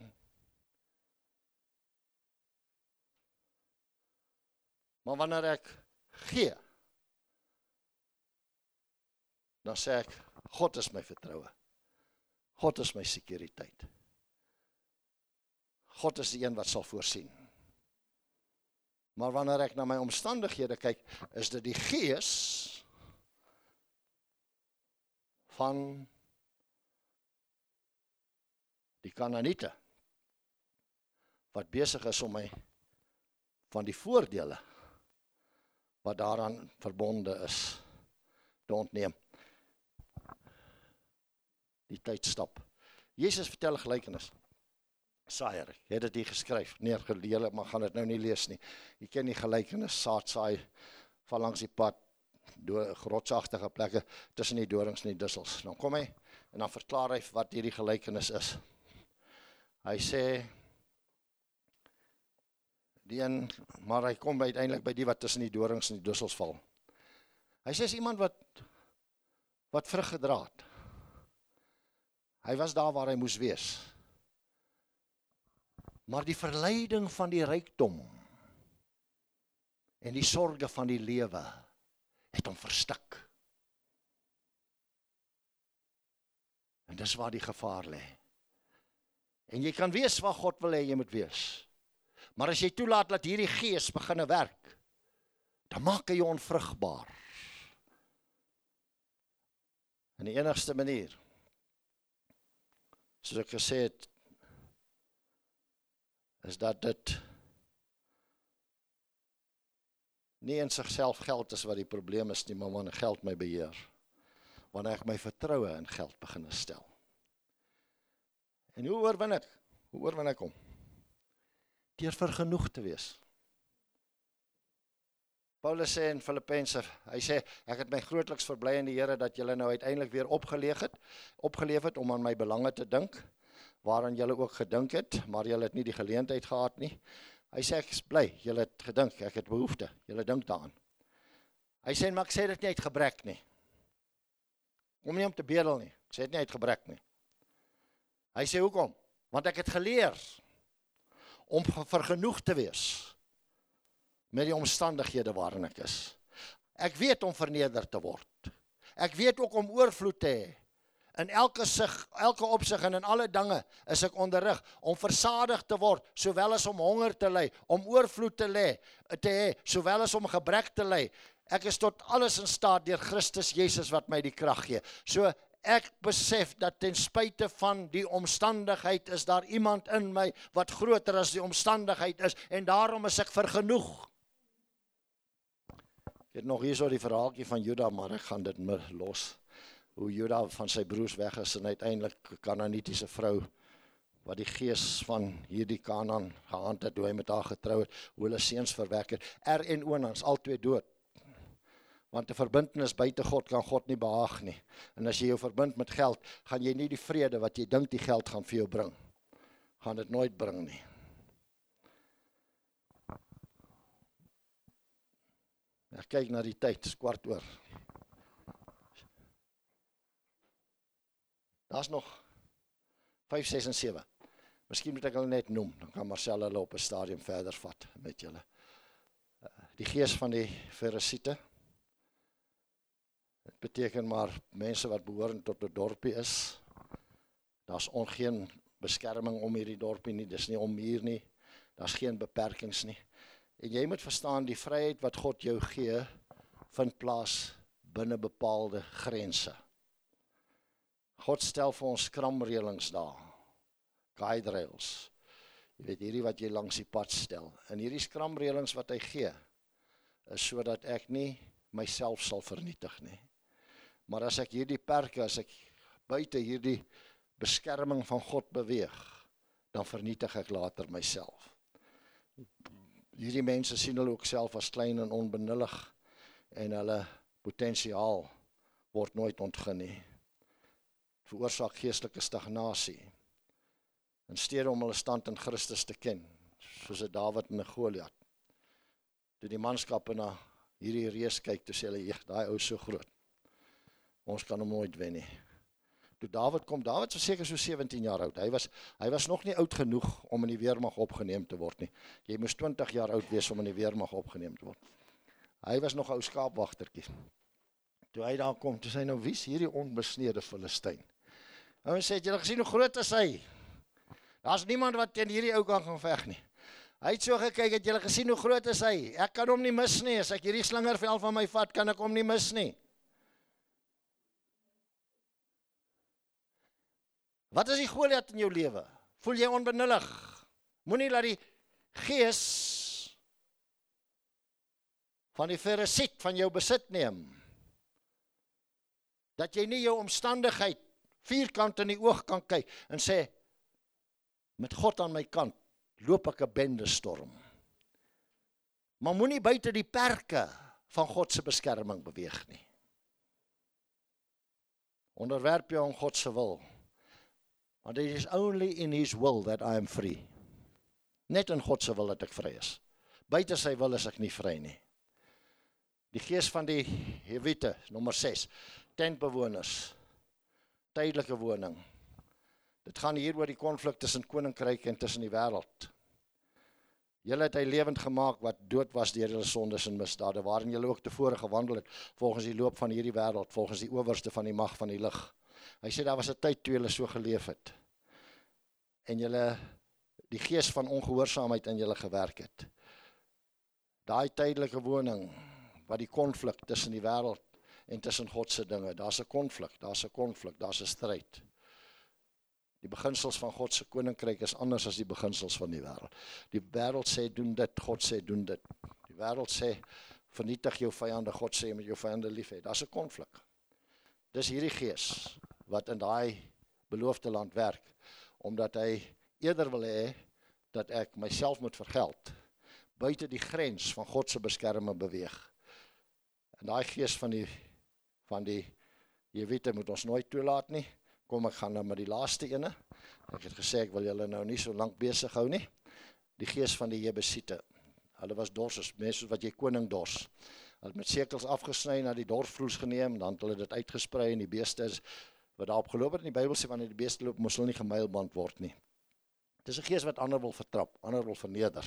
Maar wanneer ek gee, dan sê ek God is my vertroue. God is my sekuriteit. God is die een wat sal voorsien. Maar wanneer ek na my omstandighede kyk, is dit die gees van die Kanaaniete wat besig is om my van die voordele wat daaraan verbonde is te ontneem. Die tyd stap. Jesus vertel 'n gelykenis saaier. Jy het dit hier geskryf, neergeleer, maar gaan dit nou nie lees nie. Jy ken die gelykenis saad saai van langs die pad grotsagtige plekke tussen die dorings en die dussels. Dan kom hy en dan verklaar hy wat hierdie gelykenis is. Hy sê die een maar hy kom uiteindelik by die wat tussen die dorings en die dussels val. Hy sê is iemand wat wat vrug gedra het. Hy was daar waar hy moes wees. Maar die verleiding van die rykdom en die sorges van die lewe het hom verstik. En dis waar die gevaar lê. En jy kan weet wat God wil hê jy moet wees. Maar as jy toelaat dat hierdie gees begine werk, dan maak hy jou onvrugbaar. En die enigste manier soos ek gesê het is dat dit nie in sigself geld is wat die probleem is nie, maar wanneer geld my beheer. Wanneer ek my vertroue in geld begin stel. En hoe oorwin ek? Hoe oorwin ek hom? Deur vergenoeg te wees. Paulus sê in Filippense, hy sê ek het my grootliks verbly in die Here dat julle nou uiteindelik weer opgeleef het, opgeleef het om aan my belange te dink, waaraan julle ook gedink het, maar julle het nie die geleentheid gehad nie. Hy sê ek is bly, julle het gedink, ek het behoefte, julle dink daaraan. Hy sê maar ek sê dit nie uit gebrek nie. Kom nie om te bedel nie. Ek sê dit nie uit gebrek nie. Hy sê hoekom? Want ek het geleer om vergenoeg te wees met die omstandighede waarin ek is. Ek weet om verneder te word. Ek weet ook om oorvloed te hê. In elke sig, elke opsig en in alle dinge is ek onderrig om versadig te word, sowel as om honger te ly, om oorvloed te lê, te hê, sowel as om gebrek te ly. Ek is tot alles in staat deur Christus Jesus wat my die krag gee. So ek besef dat ten spyte van die omstandigheid is daar iemand in my wat groter as die omstandigheid is en daarom is ek vergenoeg. Ek het nog hierso die verhaaltjie van Juda, maar ek gaan dit los. Hoe Juda van sy broers weg is en uiteindelik Kanaanitiese vrou wat die gees van hierdie Kanaan gehand het, hoe hy met haar getrou het, hoe hulle seuns verwek het. Er en Onans al twee dood. Want 'n verbintenis buite God kan God nie behaag nie. En as jy jou verbind met geld, gaan jy nie die vrede wat jy dink die geld gaan vir jou bring, gaan dit nooit bring nie. Ek kyk na die tyd, kwart oor. Daar's nog 5 6 en 7. Miskien moet ek hulle net noem, dan kan Marcel hulle op 'n stadium verder vat met julle. Die gees van die Farisiete. Dit beteken maar mense wat behoorend tot 'n dorpie is. Daar's ongeen beskerming om hierdie dorpie nie, dis nie om hier nie. Daar's geen beperkings nie. En jy moet verstaan die vryheid wat God jou gee vind plaas binne bepaalde grense. God stel vir ons skramreëlings daar. Guide rails. Jy weet hierdie wat jy langs die pad stel. En hierdie skramreëlings wat hy gee is sodat ek nie myself sal vernietig nie. Maar as ek hierdie perke as ek buite hierdie beskerming van God beweeg, dan vernietig ek later myself hierdie mense sien hulle ook self as klein en onbenullig en hulle potensiaal word nooit ontgin nie. Veroorsaak geestelike stagnasie. In steede om hulle stand in Christus te ken, soos 'n Dawid en 'n Goliat. Toe die manskappe na hierdie reus kyk, toe sê hulle, "Jeg, daai ou is so groot. Ons kan hom nooit wen nie." toe Dawid kom, Dawid was seker so 17 jaar oud. Hy was hy was nog nie oud genoeg om in die weermag opgeneem te word nie. Jy moes 20 jaar oud wees om in die weermag opgeneem te word. Hy was nog 'n ou skaapwagtertjie. Toe hy daar kom, toe sê hy nou wie's hierdie onbesneede Filistyn? Ou sê het gesien hoe groot is hy? Daar's niemand wat teen hierdie ou kan gaan veg nie. Hy het so gekyk, het jy gesien hoe groot is hy? Ek kan hom nie mis nie. As ek hierdie slingervel van my vat, kan ek hom nie mis nie. Wat is die Goliat in jou lewe? Voel jy onbenullig? Moenie laat die gees van die Farisiet van jou besit neem. Dat jy nie jou omstandigheid vierkant in die oog kan kyk en sê met God aan my kant loop ek 'n bende storm. Maar moenie buite die perke van God se beskerming beweeg nie. Onderwerp jou aan God se wil. Want it is only in his will that I am free. Net in God se wil dat ek vry is. Buite sy wil is ek nie vry nie. Die gees van die Hewite, nommer 6. Tentbewoners. Tydelike woning. Dit gaan hier oor die konflik tussen koninkryk en tussen die wêreld. Julle het hy lewend gemaak wat dood was deur julle sondes en misdade waarin julle ook tevore gewandel het volgens die loop van hierdie wêreld, volgens die owerste van die mag van die lig. Hy sê daar was 'n tyd toe julle so geleef het. En julle die gees van ongehoorsaamheid in julle gewerk het. Daai tydelike woning wat die konflik tussen die wêreld en tussen God se dinge, daar's 'n konflik, daar's 'n konflik, daar's 'n stryd. Die beginsels van God se koninkryk is anders as die beginsels van die wêreld. Die wêreld sê doen dit, God sê doen dit. Die wêreld sê vernietig jou vyande, God sê met jou vyande lief hê. Daar's 'n konflik. Dis hierdie gees wat in daai beloofde land werk omdat hy eerder wil hê dat ek myself moet vergeld buite die grens van God se beskerming beweeg. En daai gees van die van die jy weet moet ons nooit toelaat nie. Kom ek gaan nou met die laaste ene. Ek het gesê ek wil julle nou nie so lank besig hou nie. Die gees van die Jebusite. Hulle was dors, mense soos wat jy koning dors. Hulle het met sekels afgesny na die dorfvloers geneem, dan het hulle dit uitgesprei en die beeste wat daarop geloop het in die Bybel sê wanneer die beeste loop, moes hulle nie gemeilband word nie. Dis 'n gees wat ander wil vertrap, ander wil verneder.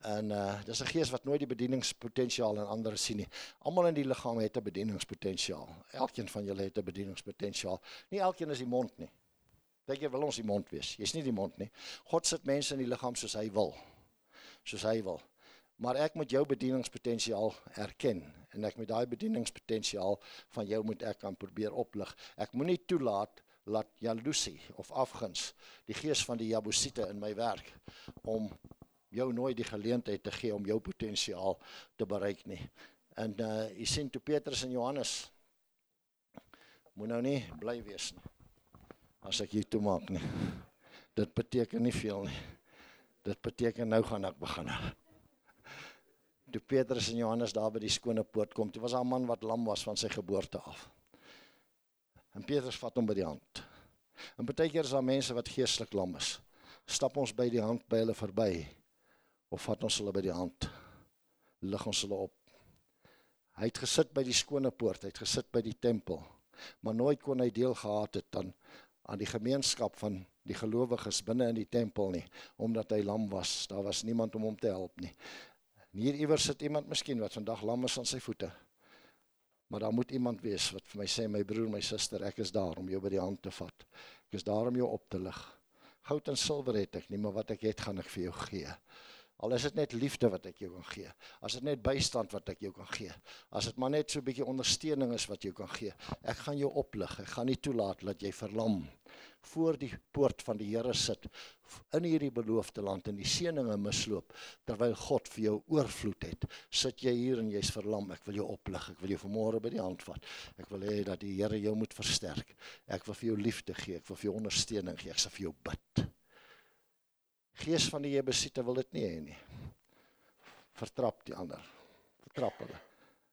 En uh dis 'n gees wat nooit die bedieningspotensiaal in ander sien nie. Almal in die liggaam het 'n bedieningspotensiaal. Elkeen van julle het 'n bedieningspotensiaal. Nie elkeen is die mond nie. Dink jy wil ons die mond wees? Jy's nie die mond nie. God sit mense in die liggaam soos hy wil. Soos hy wil. Maar ek moet jou bedieningspotensiaal erken en ek met daai bedieningspotensiaal van jou moet ek kan probeer oplig. Ek moenie toelaat laat jaloesie of afguns die gees van die jabusite in my werk om jou nooit die geleentheid te gee om jou potensiaal te bereik nie. En uh jy sien toe Petrus en Johannes moet nou nie bly wees nie. As ek hier toe maak nie. Dit beteken nie veel nie. Dit beteken nou gaan ek begin. Toe Petrus en Johannes daar by die skone poort kom, toe was daar 'n man wat lam was van sy geboorte af. En Petrus vat hom by die hand. En baie keer is daar mense wat geestelik lam is. Stap ons by die hand by hulle verby of vat ons hulle by die hand. Lig ons hulle op. Hy het gesit by die skone poort hy het gesit by die tempel maar nooit kon hy deel gehad het aan aan die gemeenskap van die gelowiges binne in die tempel nie omdat hy lam was. Daar was niemand om hom te help nie. Hier iewers sit iemand miskien wat vandag lam is aan sy voete maar daar moet iemand wees wat vir my sê my broer my suster ek is daar om jou by die hand te vat. Ek is daar om jou op te lig. Goud en silwer het ek nie maar wat ek het gaan ek vir jou gee Al is dit net liefde wat ek jou kan gee. As dit net bystand wat ek jou kan gee. As dit maar net so 'n bietjie ondersteuning is wat jy kan gee. Ek gaan jou oplig. Ek gaan nie toelaat dat jy verlam voor die poort van die Here sit in hierdie beloofde land en die seëninge misloop terwyl God vir jou oorvloed het. Sit jy hier en jy's verlam. Ek wil jou oplig. Ek wil jou vanmôre by die hand vat. Ek wil hê dat die Here jou moet versterk. Ek wil vir jou liefde gee. Ek wil vir jou ondersteuning gee. Ek sal vir jou bid. Gees van die Jebusite wil dit nie hê nie. Vertrap die ander. Vertrap hulle.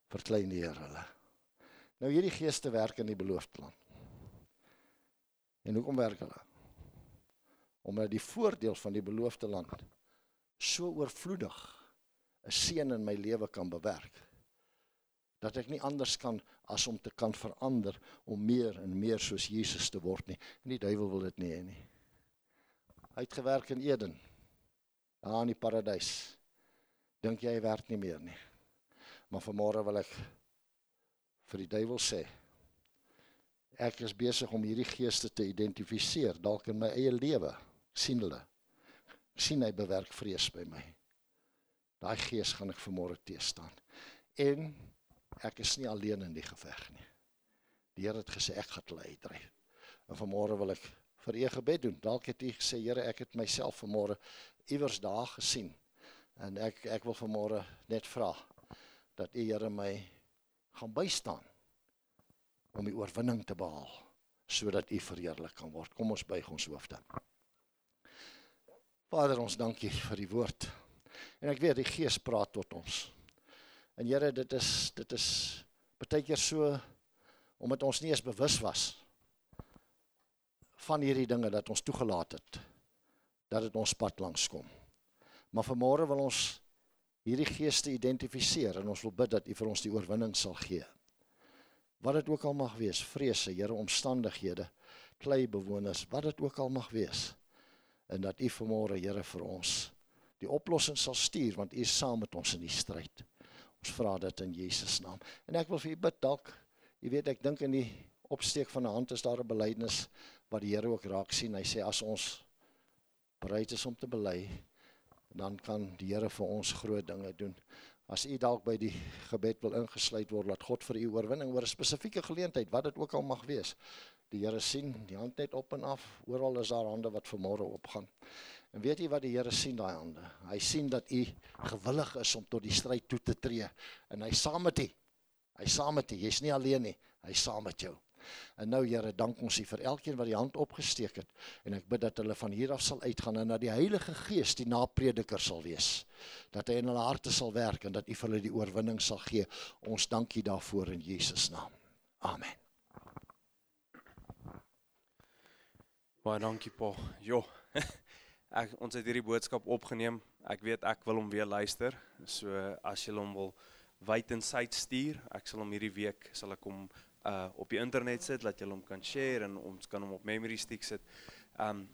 Verklein die Here hulle. Nou hierdie geeste werk in die beloofde land. En hoekom werk hulle? Omdat die voordeel van die beloofde land so oorvloedig 'n seën in my lewe kan bewerk dat ek nie anders kan as om te kan verander om meer en meer soos Jesus te word nie. En die duiwel wil dit nie hê nie. Hy het gewerk in Eden. Daar in die paradys. Dink jy hy werk nie meer nie. Maar vanmôre wil ek vir die duiwel sê ek is besig om hierdie geeste te identifiseer dalk in my eie lewe. sien hulle. sien hy bewerk vrees by my. Daai gees gaan ek vanmôre teestaan. En ek is nie alleen in die geveg nie. Die Here het gesê ek gaan hulle uitdryf. En vanmôre wil ek vir u gebed doen. Dalk het u gesê Here, ek het myself vanmôre iewers daar gesien. En ek ek wil vanmôre net vra dat u Here my gaan bystaan om die oorwinning te behaal sodat u verheerlik kan word. Kom ons buig ons hoofde. Vader, ons dankie vir die woord. En ek weet die Gees praat tot ons. En Here, dit is dit is baie keer so omdat ons nie eens bewus was van hierdie dinge dat ons toegelaat het dat dit ons pad langs kom. Maar vanmôre wil ons hierdie geeste identifiseer en ons wil bid dat U vir ons die oorwinning sal gee. Wat dit ook al mag wees, vrese, Here, omstandighede, klei bewoners, wat dit ook al mag wees. En dat U vanmôre, Here, vir ons die oplossing sal stuur want U is saam met ons in die stryd. Ons vra dit in Jesus naam. En ek wil vir U bid dalk, jy weet ek dink in die opsteek van 'n hand is daar 'n belydenis wat die Here ook raak sien. Hy sê as ons bereid is om te bely, dan kan die Here vir ons groot dinge doen. As u dalk by die gebed wil ingesluit word, laat God vir u oorwinning oor 'n spesifieke geleentheid, wat dit ook al mag wees. Die Here sien die hand net op en af, oral is daar hande wat vanmôre opgaan. En weet jy wat die Here sien daai hande? Hy sien dat u gewillig is om tot die stryd toe te tree en hy saam met u. Hy saam met u. Jy's nie alleen nie. Hy saam met jou. En nou Here, dank ons U vir elkeen wat die hand opgesteek het en ek bid dat hulle van hier af sal uitgaan en dat die Heilige Gees die naprediker sal wees. Dat hy in hulle harte sal werk en dat U vir hulle die oorwinning sal gee. Ons dank U daarvoor in Jesus naam. Amen. Baie dankie Pa. Jo. Ek ons het hierdie boodskap opgeneem. Ek weet ek wil hom weer luister. So as jy hom wil wyd en suid stuur, ek sal hom hierdie week sal ek hom uh op die internet sit dat jy hom kan share en ons kan hom op memory stick sit. Um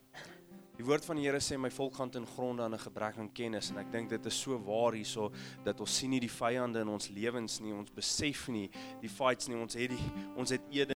die woord van die Here sê my volk gaan ten gronde aan 'n gebrek aan kennis en ek dink dit is so waar hierso dat ons sien nie die vyande in ons lewens nie, ons besef nie die fights nie, ons het die ons het